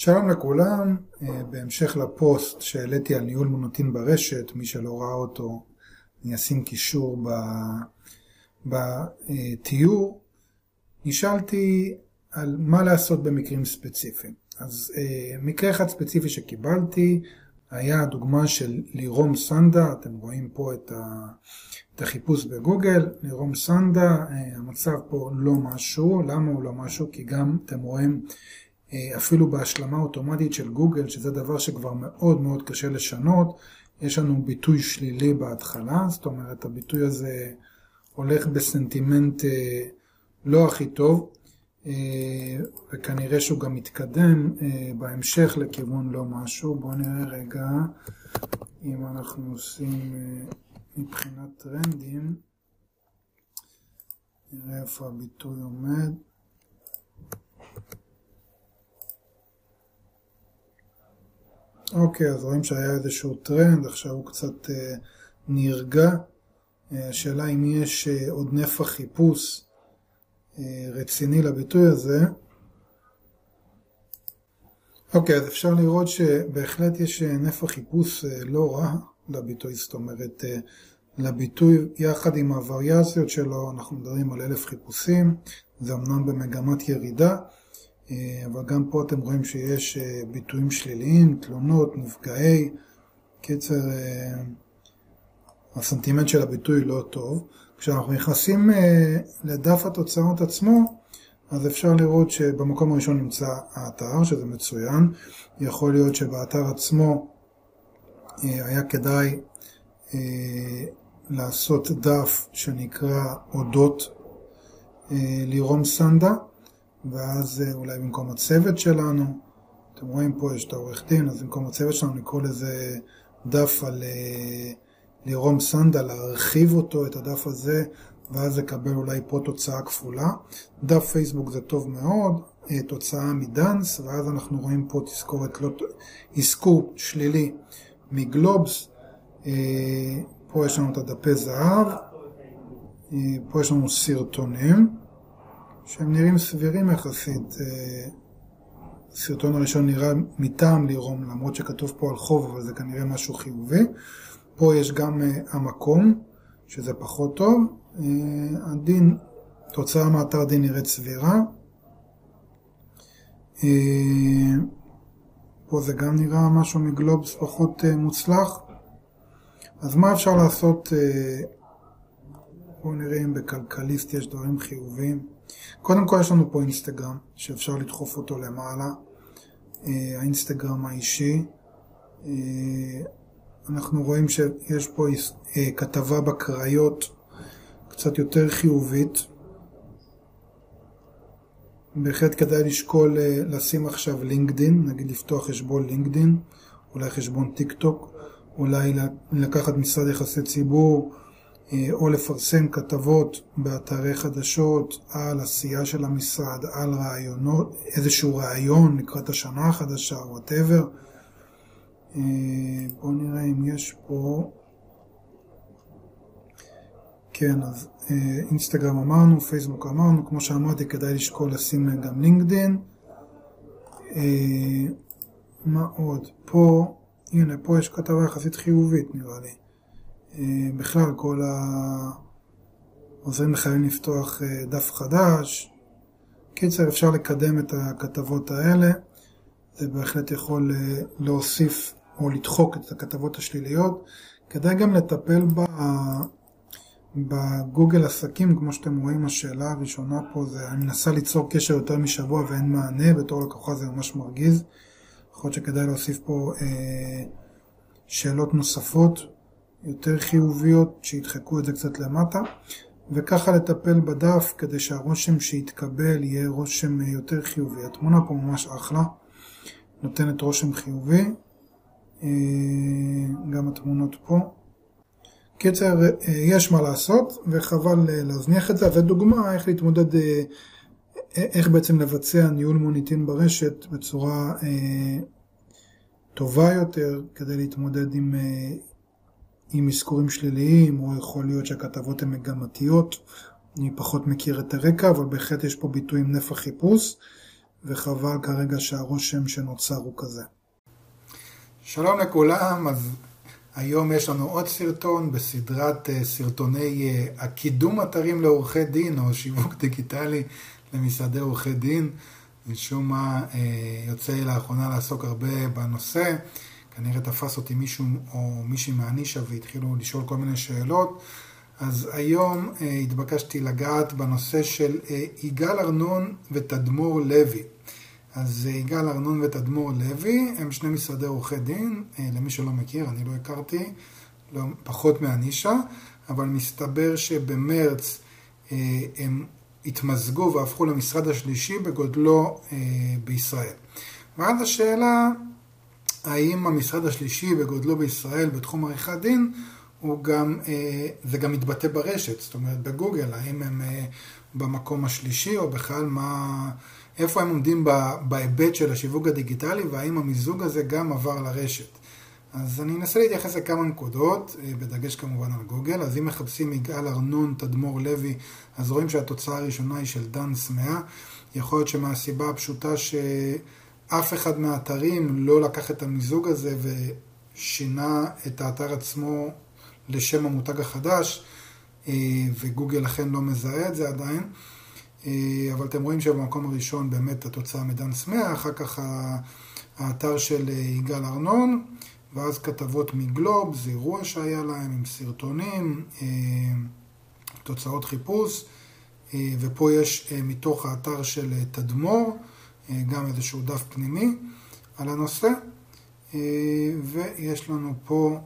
שלום לכולם, אה, בהמשך לפוסט שהעליתי על ניהול מונוטין ברשת, מי שלא ראה אותו אני אשים קישור בתיאור, נשאלתי על מה לעשות במקרים ספציפיים. אז אה, מקרה אחד ספציפי שקיבלתי היה הדוגמה של לירום סנדה, אתם רואים פה את, החיפוש בגוגל, לירום סנדה, אה, המצב פה לא משהו, למה הוא לא משהו? כי גם אתם רואים אפילו בהשלמה אוטומטית של גוגל, שזה דבר שכבר מאוד מאוד קשה לשנות, יש לנו ביטוי שלילי בהתחלה, זאת אומרת הביטוי הזה הולך בסנטימנט אה, לא הכי טוב, אה, וכנראה שהוא גם מתקדם בהמשך לכיוון לא משהו. בואו נראה רגע אם אנחנו עושים מבחינת טרנדים, נראה איפה הביטוי עומד. אוקיי, אז רואים שהיה איזשהו טרנד, עכשיו הוא קצת אה, נרגע. אה, השאלה אם יש אה, עוד נפח חיפוש אה, רציני לביטוי הזה. אוקיי, אז אפשר לראות שבהחלט יש אה, נפח חיפוש אה, לא רע לביטוי, זאת אומרת, אה, לביטוי יחד עם הווריאציות שלו, אנחנו מדברים על אלף חיפושים, זה אמנם במגמת ירידה. אה, אבל גם פה אתם רואים שיש אה, ביטויים שליליים, תלונות, נפגעי, קיצר, אה, הסנטימנט של הביטוי לא טוב. כשאנחנו נכנסים לדף התוצאות עצמו, אז אפשר לראות שבמקום הראשון נמצא האתר, שזה מצוין. יכול להיות שבאתר עצמו היה כדאי לעשות דף שנקרא אודות לירום סנדה. ואז אה, אולי במקום הצוות שלנו, אתם רואים פה יש את העורך דין, אז במקום הצוות שלנו לקרוא לזה דף על אה, לירום סנדה, להרחיב אותו, את הדף הזה, ואז לקבל אולי פה תוצאה כפולה. דף פייסבוק זה טוב מאוד, אה, תוצאה מדאנס, ואז אנחנו רואים פה תזכורת, לא, אזכור שלילי מגלובס, פה יש לנו את הדפי זהב, פה יש לנו סרטונים. שהם נראים סבירים יחסית. אה, הסרטון הראשון נראה מטעם לירום, למרות שכתוב פה על חוב, אבל זה כנראה משהו חיובי. פה יש גם אה, המקום, שזה פחות טוב. אה, הדין, תוצאה מאתר דין נראית סבירה. פה זה גם נראה משהו מגלובס פחות מוצלח. אז מה אפשר לעשות? בואו נראה אם בכלכליסט יש דברים חיוביים. קודם כל יש לנו פה אינסטגרם, שאפשר לדחוף אותו למעלה, אה, האינסטגרם האישי. אה, אנחנו רואים שיש פה אה, כתבה בקריות קצת יותר חיובית. בהחלט כדאי לשקול לשים עכשיו לינקדין, נגיד לפתוח חשבון לינקדין, אולי חשבון טיק טוק, אולי לקחת משרד יחסי ציבור, או לפרסם כתבות באתרי חדשות על עשייה של המשרד, על רעיונות, איזשהו רעיון לקראת השנה החדשה, whatever. אה, בואו נראה אם יש פה... כן, אז אה, אינסטגרם אמרנו, פייסבוק אמרנו, כמו שאמרתי, כדאי לשקול לשים גם לינקדין. מה עוד? פה, הנה, פה יש כתבה יחסית חיובית נראה לי. אה, בכלל כל העוזרים לחיילים לפתוח אה, דף חדש. קיצר, אפשר לקדם את הכתבות האלה, זה בהחלט יכול אה, להוסיף או לדחוק את הכתבות השליליות. כדאי גם לטפל ב... בגוגל עסקים, כמו שאתם רואים, השאלה הראשונה פה זה, אני מנסה ליצור קשר יותר משבוע ואין מענה, בתור לקוחה זה ממש מרגיז. יכול להיות שכדאי להוסיף פה אה, שאלות נוספות. יותר חיוביות שידחקו את זה קצת למטה וככה לטפל בדף כדי שהרושם שיתקבל יהיה רושם יותר חיובי. התמונה פה ממש אחלה, נותנת רושם חיובי, אה, גם התמונות פה. קיצר, אה, יש מה לעשות וחבל אה, להזניח את זה, ודוגמה איך להתמודד, איך בעצם לבצע ניהול מוניטין ברשת בצורה טובה יותר כדי להתמודד עם עם אזכורים שליליים, או יכול להיות שהכתבות הן מגמתיות. אני פחות מכיר את הרקע, אבל בהחלט יש פה ביטוי עם נפח חיפוש, וחבל כרגע שהרושם שנוצר הוא כזה. שלום לכולם, אז היום יש לנו עוד סרטון בסדרת אה, סרטוני אה, הקידום אתרים לעורכי דין או שיווק דיגיטלי למשרדי עורכי דין. משום מה אה, יוצא לי לאחרונה לעסוק הרבה בנושא. כנראה תפס אותי מישהו או מישהי מהנישה והתחילו לשאול כל מיני שאלות. אז היום אה, התבקשתי לגעת בנושא של אה, יגאל ארנון ותדמור לוי. אז אה, יגאל ארנון ותדמור לוי הם שני משרדי עורכי דין, אה, למי שלא מכיר, אני לא הכרתי, לא, פחות מהנישה, אבל מסתבר שבמרץ אה, הם התמזגו והפכו למשרד השלישי בגודלו אה, בישראל. ואז השאלה, האם המשרד השלישי בגודלו בישראל בתחום עריכת דין, הוא גם, אה, זה גם מתבטא ברשת, זאת אומרת בגוגל, האם הם אה, במקום השלישי או בכלל מה, איפה הם עומדים בהיבט של השיווק הדיגיטלי והאם המיזוג הזה גם עבר לרשת. אז אני אנסה להתייחס לכמה נקודות, אה, בדגש כמובן על גוגל. אז אם מחפשים יגאל ארנון, תדמור לוי, אז רואים שהתוצאה הראשונה היא של דן סמאה. יכול להיות שמהסיבה הפשוטה שאף אחד מהאתרים לא לקח את המיזוג הזה ושינה את האתר עצמו לשם המותג החדש, אה, וגוגל אכן לא מזהה את זה עדיין. אה, אבל אתם רואים שבמקום הראשון באמת התוצאה מדן סמאה, אחר כך האתר של יגאל ארנון. ואז כתבות מגלובס, אירוע שהיה להם עם סרטונים, אה, תוצאות חיפוש, אה, ופה יש אה, מתוך האתר של תדמור גם איזשהו דף פנימי על הנושא, ויש לנו פה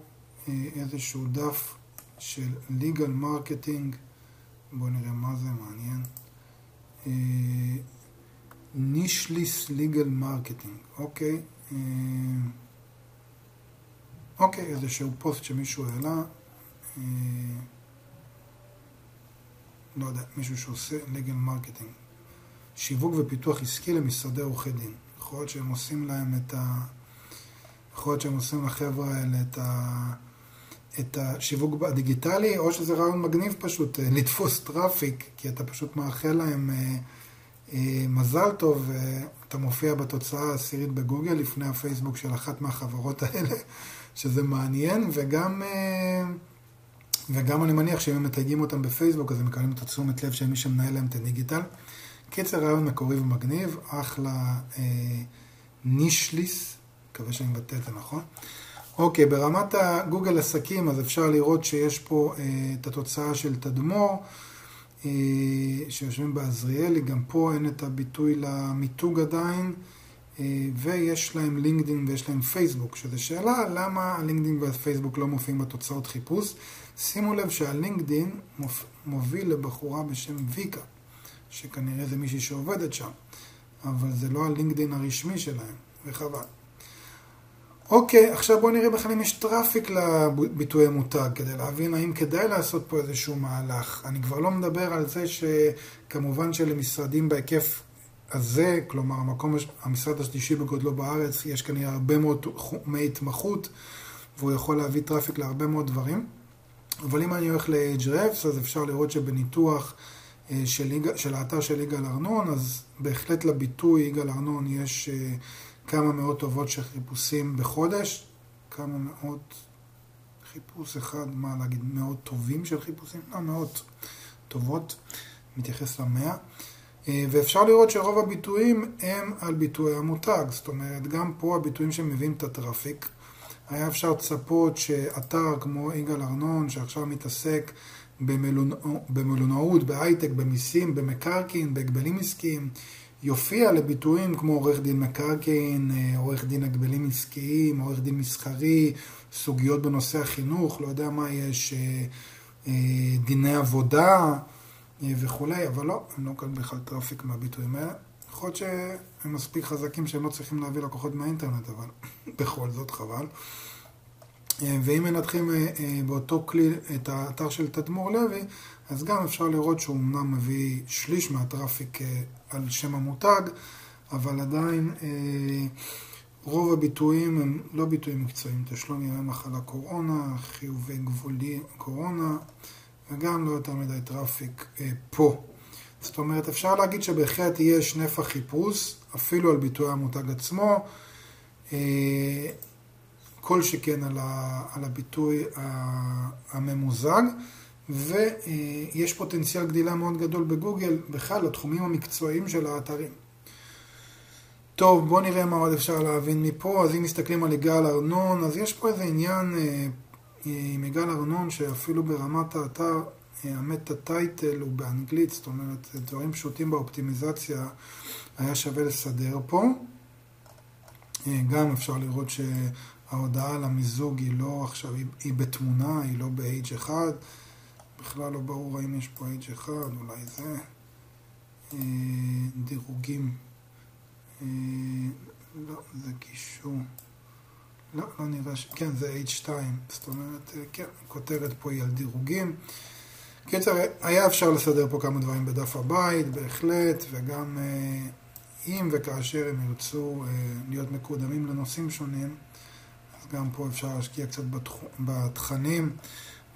איזשהו דף של legal marketing, בואו נראה מה זה, מעניין. נישליס legal marketing, אוקיי. אוקיי, איזשהו פוסט שמישהו העלה, אה, לא יודע, מישהו שעושה legal marketing. שיווק ופיתוח עסקי למשרדי עורכי דין. יכול להיות שהם עושים להם את ה... יכול להיות שהם עושים לחבר'ה האלה את, ה... את השיווק הדיגיטלי, או שזה רעיון מגניב פשוט, אה, לתפוס traffic, כי אתה פשוט מאחל להם אה, אה, מזל טוב, אה, אתה מופיע בתוצאה העשירית בגוגל לפני הפייסבוק של אחת מהחברות האלה. שזה מעניין, וגם, אה, וגם אני מניח שאם הם מתייגים אותם בפייסבוק, אז הם מקבלים את התשומת לב של מי שמנהל להם את הדיגיטל. קיצר רעיון מקורי ומגניב, אחלה אה, נישליס, מקווה שאני מבטא את זה נכון. אוקיי, ברמת הגוגל עסקים, אז אפשר לראות שיש פה אה, את התוצאה של תדמור, אה, שיושבים בעזריאלי, גם פה אין את הביטוי למיתוג עדיין. אה, ויש להם לינקדאין ויש להם פייסבוק, שזו שאלה למה הלינקדאין והפייסבוק לא מופיעים בתוצאות חיפוש. שימו לב שהלינקדאין מוביל לבחורה בשם ויקה, שכנראה זה מישהי שעובדת שם, אבל זה לא הלינקדאין הרשמי שלהם, וחבל. אוקיי, עכשיו בואו נראה בכלל אם יש traffic לביטוי המותג, כדי להבין האם כדאי לעשות פה איזשהו מהלך. אני כבר לא מדבר על זה שכמובן שלמשרדים בהיקף הזה, כלומר המקום, המשרד השלישי בגודלו בארץ, יש כנראה הרבה מאוד תחומי התמחות, והוא יכול להביא traffic להרבה מאוד דברים. אבל אם אני הולך ל-Ahrefs, אז אפשר לראות שבניתוח אה, של, של האתר של יגאל ארנון, אז בהחלט לביטוי יגאל ארנון יש אה, כמה מאות טובות של חיפושים בחודש, כמה מאות, חיפוש אחד, מה להגיד, מאות טובים של חיפושים? לא, מאות טובות, מתייחס למאה. אה, ואפשר לראות שרוב הביטויים הם על ביטוי המותג, זאת אומרת, גם פה הביטויים שמביאים את ה traffic. היה אפשר לצפות שאתר כמו יגאל ארנון, שעכשיו מתעסק במלונאות, בהייטק, במיסים, במקרקעין, בהגבלים עסקיים, יופיע לביטויים כמו עורך דין מקרקעין, אה, עורך דין הגבלים עסקיים, עורך דין מסחרי, סוגיות בנושא החינוך, לא יודע מה יש, אה, דיני עבודה. אה, וכולי, אבל לא, הם לא מקבלים בכלל traffic מהביטויים האלה. יכול להיות שהם מספיק חזקים שהם לא צריכים להביא לקוחות מהאינטרנט, אבל בכל זאת חבל. אה, ואם מנתחים אה, באותו כלי את האתר של תדמור לוי, אז גם אפשר לראות שהוא אמנם מביא שליש מה traffic על שם המותג, אבל עדיין רוב הביטויים הם לא ביטויים מקצועיים, תשלום ימי מחלה קורונה, חיובי גבולי קורונה, וגם לא יותר מדי traffic אה, פה. זאת אומרת, אפשר להגיד שבהחלט יש נפח חיפוש, אפילו על ביטוי המותג עצמו, אה, כל שכן על, ה, על הביטוי הממוזג, ויש פוטנציאל גדילה מאוד גדול בגוגל, בכלל, לתחומים המקצועיים של האתרים. טוב, בואו נראה מה עוד אפשר להבין מפה. אז אם מסתכלים על יגאל ארנון, אז יש פה איזה עניין אה, עם יגאל ארנון, שאפילו ברמת האתר, אה, המטה טייטל הוא באנגלית, זאת אומרת, דברים פשוטים באופטימיזציה היה שווה לסדר פה. אה, גם אפשר לראות שההודעה על המיזוג היא לא עכשיו, היא, היא בתמונה, היא לא ב-H1. בכלל לא ברור האם יש פה H1, אולי זה. דירוגים אה, לא, זה קישור. לא, לא נראה ש... כן, זה H2. זאת אומרת, אה, כן, הכותרת פה היא על דירוגים. קיצר, היה אפשר לסדר פה כמה דברים בדף הבית, בהחלט, וגם אה, אם וכאשר הם ירצו להיות מקודמים לנושאים שונים, גם פה אפשר להשקיע קצת בתכנים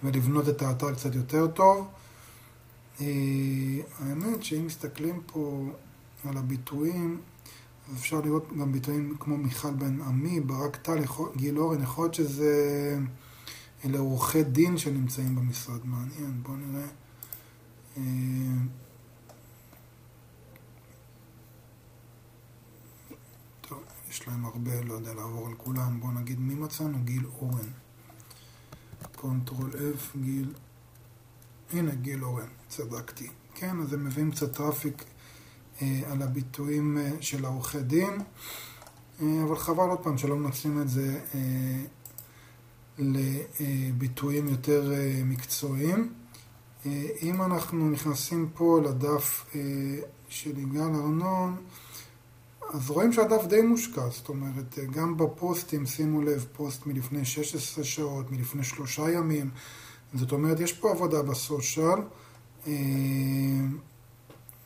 ולבנות את האתר קצת יותר טוב. האמת שאם מסתכלים פה על הביטויים, אפשר לראות גם ביטויים כמו מיכל בן עמי, ברק טל, גיל אורן, יכול להיות שזה... אלה עורכי דין שנמצאים במשרד, מעניין, בואו נראה. אה, טוב, יש להם הרבה, לא יודע לעבור על כולם, בואו נגיד מי מצאנו? גיל אורן. control F, גיל... הנה, גיל אורן, צדקתי. כן, אז הם מביאים קצת traffic אה, על הביטויים אה, של העורכי דין, אה, אבל חבל עוד פעם שלא מנצלים את זה לביטויים יותר מקצועיים. אם אנחנו נכנסים פה לדף של יגאל ארנון, אז רואים שהדף די מושקע, זאת אומרת, גם בפוסטים, שימו לב, פוסט מלפני 16 שעות, מלפני שלושה ימים, זאת אומרת, יש פה עבודה בסושיאל.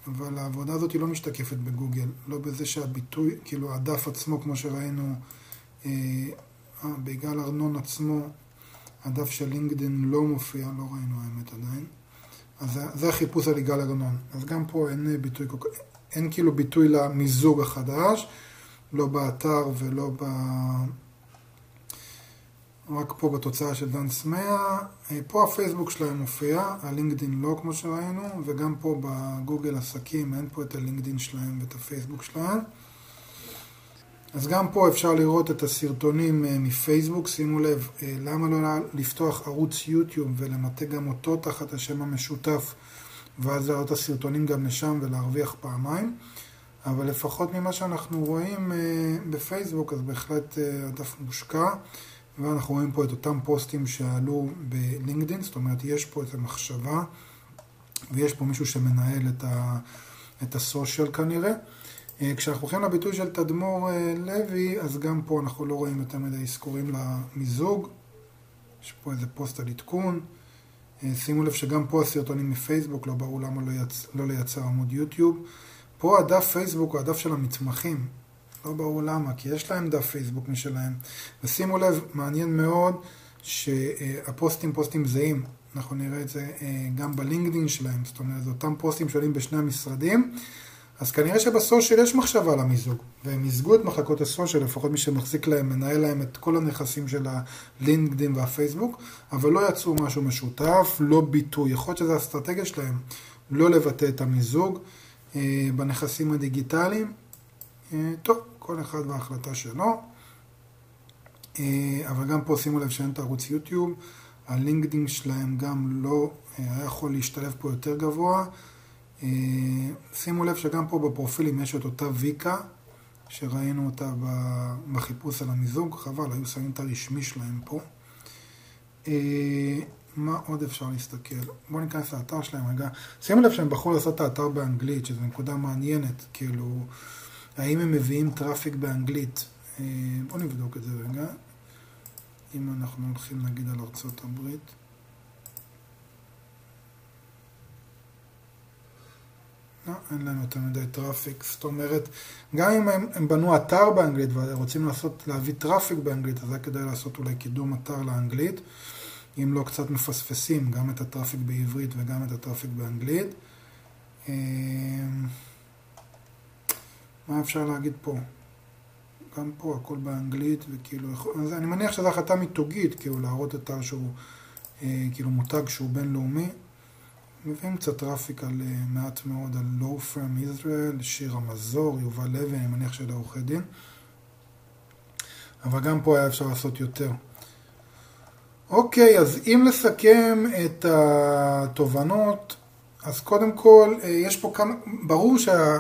אבל העבודה הזאת היא לא משתקפת בגוגל, לא בזה שהביטוי, כאילו הדף עצמו, כמו שראינו, אה, אה ביגאל ארנון עצמו, הדף של לינקדאין לא מופיע, לא ראינו האמת עדיין. אז זה, החיפוש על יגאל ארנון. אז גם פה אין ביטוי, אין כאילו ביטוי למיזוג החדש, לא באתר ולא ב... רק פה בתוצאה של דן סמיה. אה, פה הפייסבוק שלהם מופיע, הלינקדין לא כמו שראינו, וגם פה בגוגל עסקים אין פה את הלינקדין שלהם ואת הפייסבוק שלהם. אז גם פה אפשר לראות את הסרטונים אה, מפייסבוק, שימו לב, אה, למה לא לפתוח ערוץ יוטיוב ולמטה גם אותו תחת השם המשותף, ואז להראות את הסרטונים גם לשם ולהרוויח פעמיים. אבל לפחות ממה שאנחנו רואים בפייסבוק, אז בהחלט הדף מושקע. ואנחנו רואים פה את אותם פוסטים שעלו בלינקדאין, זאת אומרת, יש פה את המחשבה, ויש פה מישהו שמנהל את, ה, את הסושיאל כנראה. אה, כשאנחנו הולכים לביטוי של תדמור אה, לוי, אז גם פה אנחנו לא רואים יותר מדי אזכורים למיזוג. יש פה איזה פוסט על עדכון. אה, שימו לב שגם פה הסרטונים מפייסבוק, לא ברור למה לא, יצ... לא לייצר עמוד יוטיוב. פה הדף פייסבוק הוא הדף של המתמחים. לא ברור למה, כי יש להם דף פייסבוק משלהם. ושימו לב, מעניין מאוד שהפוסטים פוסטים זהים. אנחנו נראה את זה אה, גם בלינקדאין שלהם, זאת אומרת, זה אותם פוסטים שעולים בשני המשרדים. אז כנראה שבסושיאל יש מחשבה על המיזוג, והם מיזגו את מחלקות הסושיאל, לפחות מי שמחזיק להם, מנהל להם את כל הנכסים של הלינקדאין והפייסבוק, אבל לא יצאו משהו משותף, לא ביטוי. יכול להיות שזו האסטרטגיה שלהם, לא לבטא את המיזוג אה, בנכסים הדיגיטליים. אה, טוב, כל אחד וההחלטה שלו. אה, אבל גם פה שימו לב שאין את ערוץ יוטיוב, הלינקדאין שלהם גם לא אה, היה יכול להשתלב פה יותר גבוה. אה, שימו לב שגם פה בפרופילים יש את אותה ויקה, שראינו אותה בחיפוש על המיזוג, חבל, היו שמים את הרשמי שלהם פה. מה עוד אפשר להסתכל? בואו ניכנס לאתר שלהם רגע. שימו לב שהם בחרו לעשות את האתר באנגלית, שזו נקודה מעניינת, כאילו... האם הם מביאים traffic באנגלית? אה, בואו נבדוק את זה רגע. אם אנחנו הולכים נגיד על ארצות הברית. לא, אין להם יותר מדי traffic, זאת אומרת, גם אם הם, הם בנו אתר באנגלית ורוצים לעשות, להביא traffic באנגלית, אז היה כדאי לעשות אולי קידום אתר לאנגלית, אם לא קצת מפספסים גם את ה traffic בעברית וגם את ה traffic באנגלית. מה אפשר להגיד פה? גם פה הכל באנגלית, וכאילו, אז אני מניח שזו החלטה מיתוגית, כאילו להראות אתר שהוא, אה, כאילו מותג שהוא בינלאומי. מביאים קצת traffic על אה, מעט מאוד על law firm ישראל, שיר המזור, יובל לוי, אני מניח של עורכי דין. אבל גם פה היה אפשר לעשות יותר. אוקיי, אז אם לסכם את התובנות, אז קודם כל, אה, יש פה כמה, ברור שה...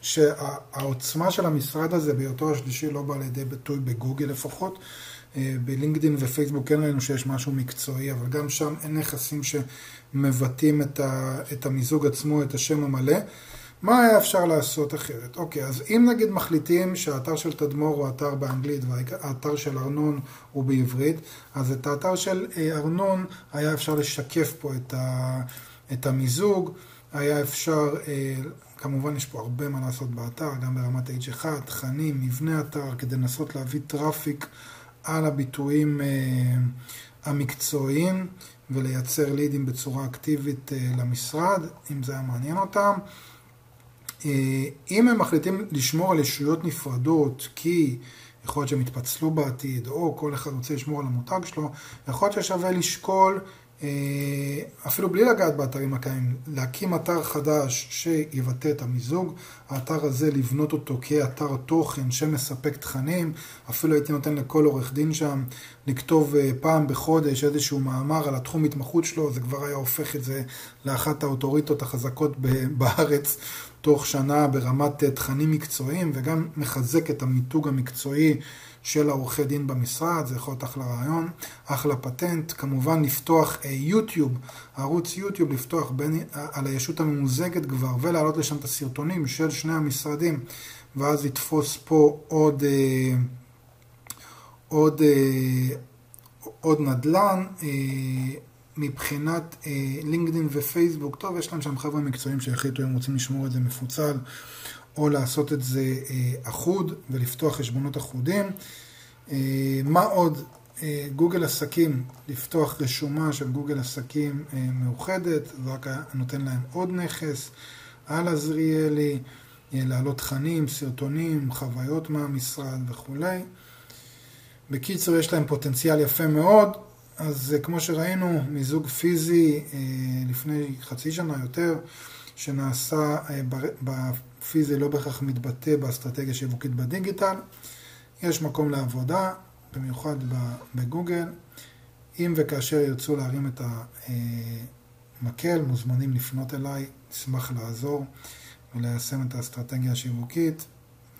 שהעוצמה של המשרד הזה בהיותו השלישי לא בא לידי ביטוי בגוגל לפחות. אה, בלינקדאין ופייסבוק כן ראינו שיש משהו מקצועי, אבל גם שם אין נכסים שמבטאים את, ה, את המיזוג עצמו, את השם המלא. מה היה אפשר לעשות אחרת? אוקיי, אז אם נגיד מחליטים שהאתר של תדמור הוא אתר באנגלית והאתר של ארנון הוא בעברית, אז את האתר של אה, ארנון היה אפשר לשקף פה את, ה, את המיזוג, היה אפשר אה, כמובן יש פה הרבה מה לעשות באתר, גם ברמת H1, תכנים, מבנה אתר, כדי לנסות להביא traffic על הביטויים אה, המקצועיים ולייצר לידים בצורה אקטיבית אה, למשרד, אם זה היה מעניין אותם. אה, אם הם מחליטים לשמור על ישויות נפרדות, כי יכול להיות שהם יתפצלו בעתיד, או כל אחד רוצה לשמור על המותג שלו, יכול להיות ששווה לשקול אפילו בלי לגעת באתרים הקיימים, להקים אתר חדש שיבטא את המיזוג, האתר הזה לבנות אותו כאתר תוכן שמספק תכנים, אפילו הייתי נותן לכל עורך דין שם לכתוב אה, פעם בחודש איזשהו מאמר על התחום התמחות שלו, זה כבר היה הופך את זה לאחת האוטוריטות החזקות בארץ תוך שנה ברמת אה, תכנים מקצועיים וגם מחזק את המיתוג המקצועי של העורכי דין במשרד, זה יכול להיות אחלה רעיון, אחלה פטנט. כמובן לפתוח אה, יוטיוב, ערוץ יוטיוב, לפתוח בין, אה, על הישות הממוזגת כבר ולהעלות לשם את הסרטונים של שני המשרדים ואז לתפוס פה עוד, עוד, עוד נדל"ן. מבחינת לינקדאין ופייסבוק, טוב, יש להם שם חבר'ה מקצועיים שהחליטו הם רוצים לשמור את זה מפוצל או לעשות את זה אה, אחוד ולפתוח חשבונות אחודים. אה, מה עוד? אה, גוגל עסקים, לפתוח רשומה של גוגל עסקים מאוחדת, זה רק נותן להם עוד נכס. על עזריאלי, להעלות תכנים, סרטונים, חוויות מהמשרד וכולי. בקיצור, יש להם פוטנציאל יפה מאוד. אז כמו שראינו, מיזוג פיזי לפני חצי שנה יותר, שנעשה פיזי לא בהכרח מתבטא באסטרטגיה שיווקית בדיגיטל. יש מקום לעבודה, במיוחד בגוגל. אם וכאשר ירצו להרים את המקל, מוזמנים לפנות אליי, אשמח לעזור וליישם את האסטרטגיה השיווקית.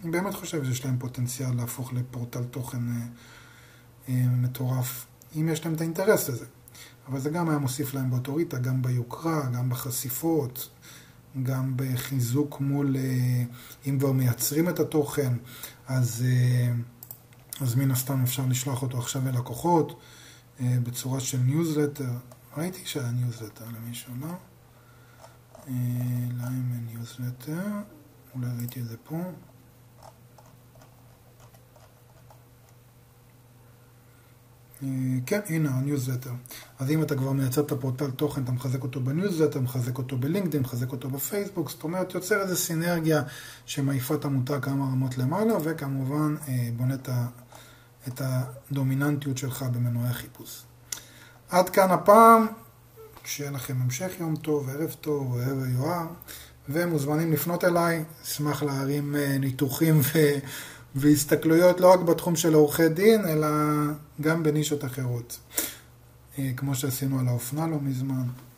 אני באמת חושב שיש להם פוטנציאל להפוך לפורטל תוכן אה, אה, מטורף, אם יש להם את האינטרס לזה. אבל זה גם היה מוסיף להם באוטוריטה, גם ביוקרה, גם בחשיפות, גם בחיזוק מול, אה, אם כבר מייצרים את התוכן, אז, אה, אז מן הסתם אפשר לשלוח אותו עכשיו ללקוחות אה, בצורה של ניוזלטר. ראיתי שהיה ניוזלטר למישהו, לא? ליימן ניוזלטר, אולי ראיתי את זה פה. כן, הנה הניוזלטר. אז אם אתה כבר מייצר את הפורטל תוכן, אתה מחזק אותו בניוזלטר, מחזק אותו בלינקדאין, מחזק אותו בפייסבוק, זאת אומרת, יוצר איזו סינרגיה שמעיפה את המותג כמה רמות למעלה, וכמובן אה, בונה את הדומיננטיות שלך במנועי החיפוש. עד כאן הפעם, שיהיה לכם המשך יום טוב, ערב טוב, אוהב, יואב, ומוזמנים לפנות אליי, אשמח להרים אה, ניתוחים ו... והסתכלויות לא רק בתחום של עורכי דין, אלא גם בנישות אחרות, אה, כמו שעשינו על האופנה לא מזמן.